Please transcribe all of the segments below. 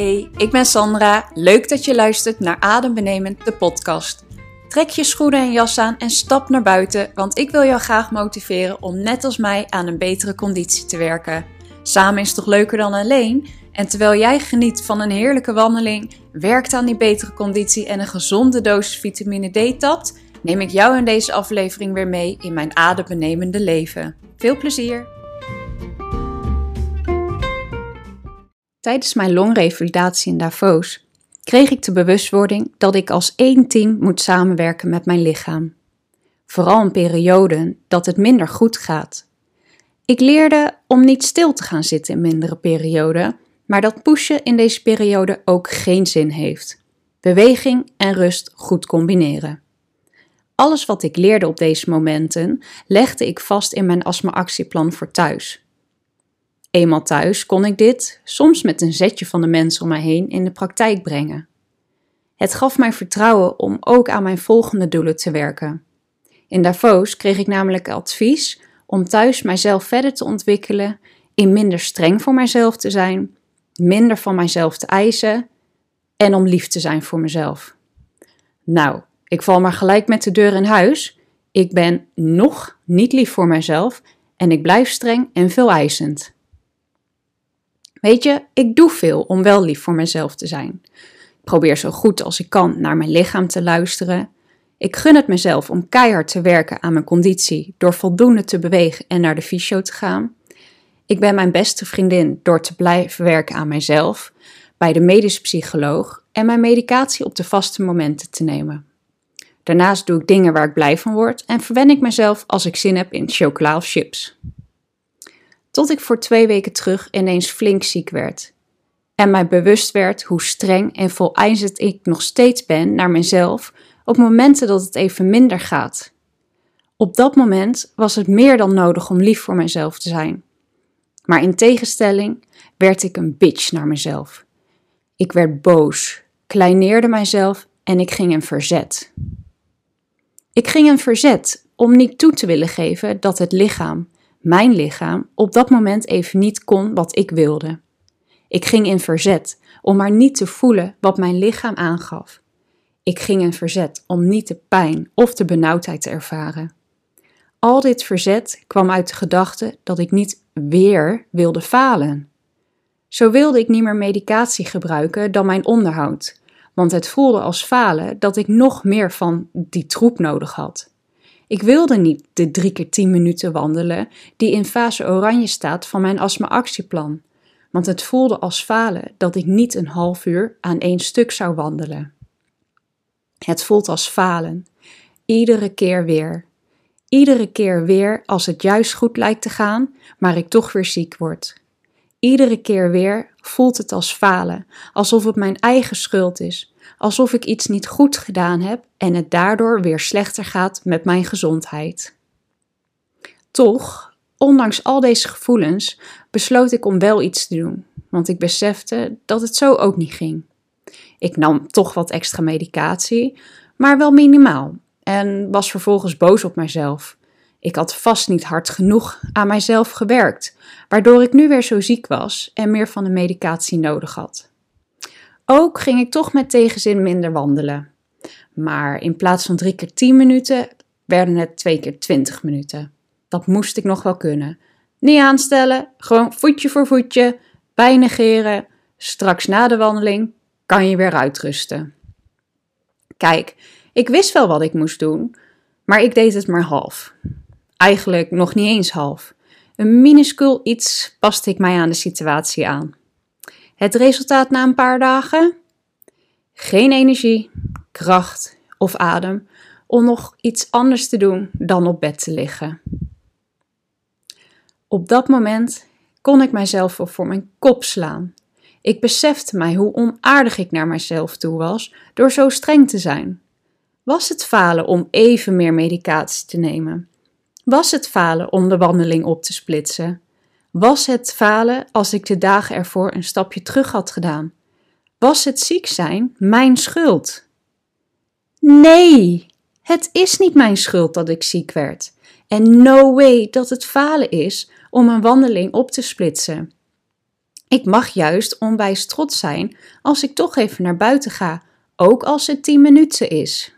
Hey, ik ben Sandra. Leuk dat je luistert naar Adembenemend, de podcast. Trek je schoenen en jas aan en stap naar buiten, want ik wil jou graag motiveren om net als mij aan een betere conditie te werken. Samen is toch leuker dan alleen? En terwijl jij geniet van een heerlijke wandeling, werkt aan die betere conditie en een gezonde dosis vitamine D tapt, neem ik jou in deze aflevering weer mee in mijn adembenemende leven. Veel plezier! Tijdens mijn longrevalidatie in Davos kreeg ik de bewustwording dat ik als één team moet samenwerken met mijn lichaam. Vooral in perioden dat het minder goed gaat. Ik leerde om niet stil te gaan zitten in mindere perioden, maar dat pushen in deze periode ook geen zin heeft. Beweging en rust goed combineren. Alles wat ik leerde op deze momenten legde ik vast in mijn astma-actieplan voor thuis. Eenmaal thuis kon ik dit, soms met een zetje van de mensen om mij heen, in de praktijk brengen. Het gaf mij vertrouwen om ook aan mijn volgende doelen te werken. In Davos kreeg ik namelijk advies om thuis mijzelf verder te ontwikkelen, in minder streng voor mijzelf te zijn, minder van mijzelf te eisen en om lief te zijn voor mezelf. Nou, ik val maar gelijk met de deur in huis. Ik ben nog niet lief voor mijzelf en ik blijf streng en veel eisend. Weet je, ik doe veel om wel lief voor mezelf te zijn. Ik probeer zo goed als ik kan naar mijn lichaam te luisteren. Ik gun het mezelf om keihard te werken aan mijn conditie door voldoende te bewegen en naar de fysio te gaan. Ik ben mijn beste vriendin door te blijven werken aan mijzelf, bij de medisch psycholoog en mijn medicatie op de vaste momenten te nemen. Daarnaast doe ik dingen waar ik blij van word en verwen ik mezelf als ik zin heb in chocola chips. Tot ik voor twee weken terug ineens flink ziek werd. En mij bewust werd hoe streng en voleisend ik nog steeds ben naar mezelf op momenten dat het even minder gaat. Op dat moment was het meer dan nodig om lief voor mezelf te zijn. Maar in tegenstelling werd ik een bitch naar mezelf. Ik werd boos, kleineerde mijzelf en ik ging in verzet. Ik ging in verzet om niet toe te willen geven dat het lichaam, mijn lichaam, op dat moment even niet kon wat ik wilde. Ik ging in verzet om maar niet te voelen wat mijn lichaam aangaf. Ik ging in verzet om niet de pijn of de benauwdheid te ervaren. Al dit verzet kwam uit de gedachte dat ik niet weer wilde falen. Zo wilde ik niet meer medicatie gebruiken dan mijn onderhoud, want het voelde als falen dat ik nog meer van die troep nodig had. Ik wilde niet de drie keer tien minuten wandelen die in fase oranje staat van mijn astma-actieplan, want het voelde als falen dat ik niet een half uur aan één stuk zou wandelen. Het voelt als falen, iedere keer weer. Iedere keer weer als het juist goed lijkt te gaan, maar ik toch weer ziek word. Iedere keer weer voelt het als falen, alsof het mijn eigen schuld is, alsof ik iets niet goed gedaan heb en het daardoor weer slechter gaat met mijn gezondheid. Toch, ondanks al deze gevoelens, besloot ik om wel iets te doen, want ik besefte dat het zo ook niet ging. Ik nam toch wat extra medicatie, maar wel minimaal, en was vervolgens boos op mijzelf. Ik had vast niet hard genoeg aan mijzelf gewerkt, waardoor ik nu weer zo ziek was en meer van de medicatie nodig had. Ook ging ik toch met tegenzin minder wandelen. Maar in plaats van drie keer tien minuten werden het twee keer twintig minuten. Dat moest ik nog wel kunnen. Niet aanstellen, gewoon voetje voor voetje, pijnigeren. Straks na de wandeling kan je weer uitrusten. Kijk, ik wist wel wat ik moest doen, maar ik deed het maar half. Eigenlijk nog niet eens half. Een minuscuul iets paste ik mij aan de situatie aan. Het resultaat na een paar dagen? Geen energie, kracht of adem om nog iets anders te doen dan op bed te liggen. Op dat moment kon ik mijzelf voor mijn kop slaan. Ik besefte mij hoe onaardig ik naar mijzelf toe was door zo streng te zijn. Was het falen om even meer medicatie te nemen? Was het falen om de wandeling op te splitsen? Was het falen als ik de dagen ervoor een stapje terug had gedaan? Was het ziek zijn mijn schuld? Nee, het is niet mijn schuld dat ik ziek werd. En no way dat het falen is om een wandeling op te splitsen. Ik mag juist onwijs trots zijn als ik toch even naar buiten ga, ook als het 10 minuten is.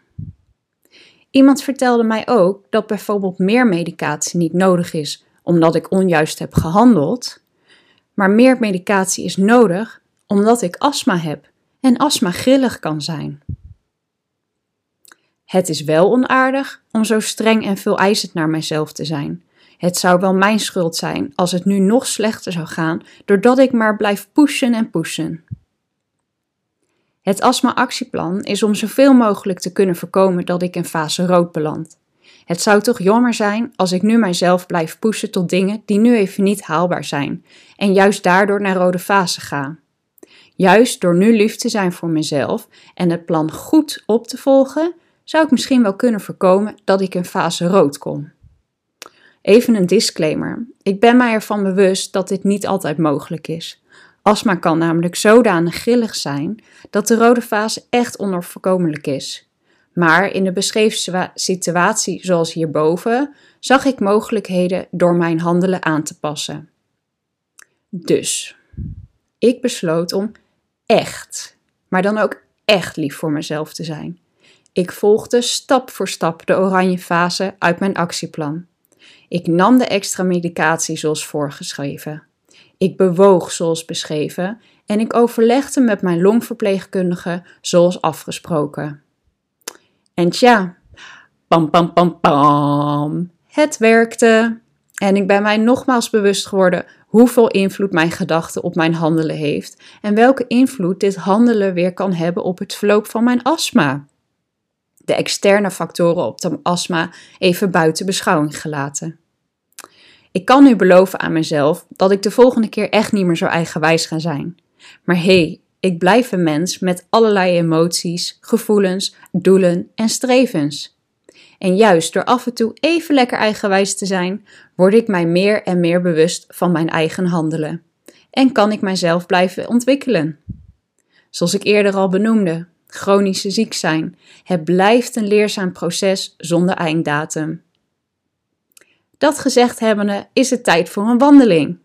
Iemand vertelde mij ook dat bijvoorbeeld meer medicatie niet nodig is omdat ik onjuist heb gehandeld, maar meer medicatie is nodig omdat ik astma heb en astma grillig kan zijn. Het is wel onaardig om zo streng en veel eisend naar mijzelf te zijn. Het zou wel mijn schuld zijn als het nu nog slechter zou gaan doordat ik maar blijf pushen en pushen. Het astma-actieplan is om zoveel mogelijk te kunnen voorkomen dat ik in fase rood beland. Het zou toch jammer zijn als ik nu mijzelf blijf pushen tot dingen die nu even niet haalbaar zijn en juist daardoor naar rode fase ga. Juist door nu lief te zijn voor mezelf en het plan goed op te volgen, zou ik misschien wel kunnen voorkomen dat ik in fase rood kom. Even een disclaimer. Ik ben mij ervan bewust dat dit niet altijd mogelijk is. Astma kan namelijk zodanig grillig zijn dat de rode fase echt onverkomelijk is. Maar in de beschreven situatie zoals hierboven zag ik mogelijkheden door mijn handelen aan te passen. Dus, ik besloot om echt, maar dan ook echt lief voor mezelf te zijn. Ik volgde stap voor stap de oranje fase uit mijn actieplan. Ik nam de extra medicatie zoals voorgeschreven. Ik bewoog zoals beschreven en ik overlegde met mijn longverpleegkundige zoals afgesproken. En tja, pam pam pam pam, het werkte. En ik ben mij nogmaals bewust geworden hoeveel invloed mijn gedachte op mijn handelen heeft en welke invloed dit handelen weer kan hebben op het verloop van mijn astma. De externe factoren op de astma even buiten beschouwing gelaten. Ik kan nu beloven aan mezelf dat ik de volgende keer echt niet meer zo eigenwijs ga zijn. Maar hé, hey, ik blijf een mens met allerlei emoties, gevoelens, doelen en strevens. En juist door af en toe even lekker eigenwijs te zijn, word ik mij meer en meer bewust van mijn eigen handelen. En kan ik mijzelf blijven ontwikkelen. Zoals ik eerder al benoemde, chronische ziek zijn. Het blijft een leerzaam proces zonder einddatum. Dat gezegd hebbende is het tijd voor een wandeling.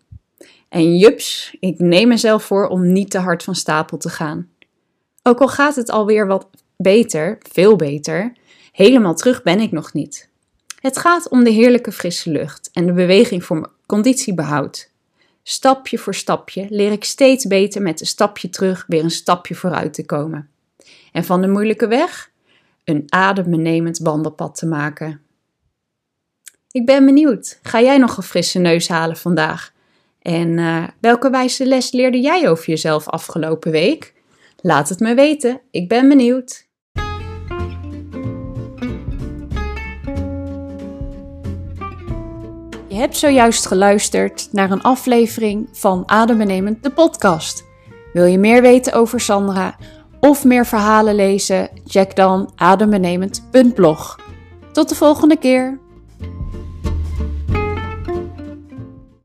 En jups, ik neem mezelf voor om niet te hard van stapel te gaan. Ook al gaat het alweer wat beter, veel beter, helemaal terug ben ik nog niet. Het gaat om de heerlijke frisse lucht en de beweging voor conditiebehoud. Stapje voor stapje leer ik steeds beter met een stapje terug weer een stapje vooruit te komen. En van de moeilijke weg een adembenemend wandelpad te maken. Ik ben benieuwd. Ga jij nog een frisse neus halen vandaag? En uh, welke wijze les leerde jij over jezelf afgelopen week? Laat het me weten. Ik ben benieuwd. Je hebt zojuist geluisterd naar een aflevering van Adembenemend de podcast. Wil je meer weten over Sandra of meer verhalen lezen? Check dan adembenemend.blog. Tot de volgende keer.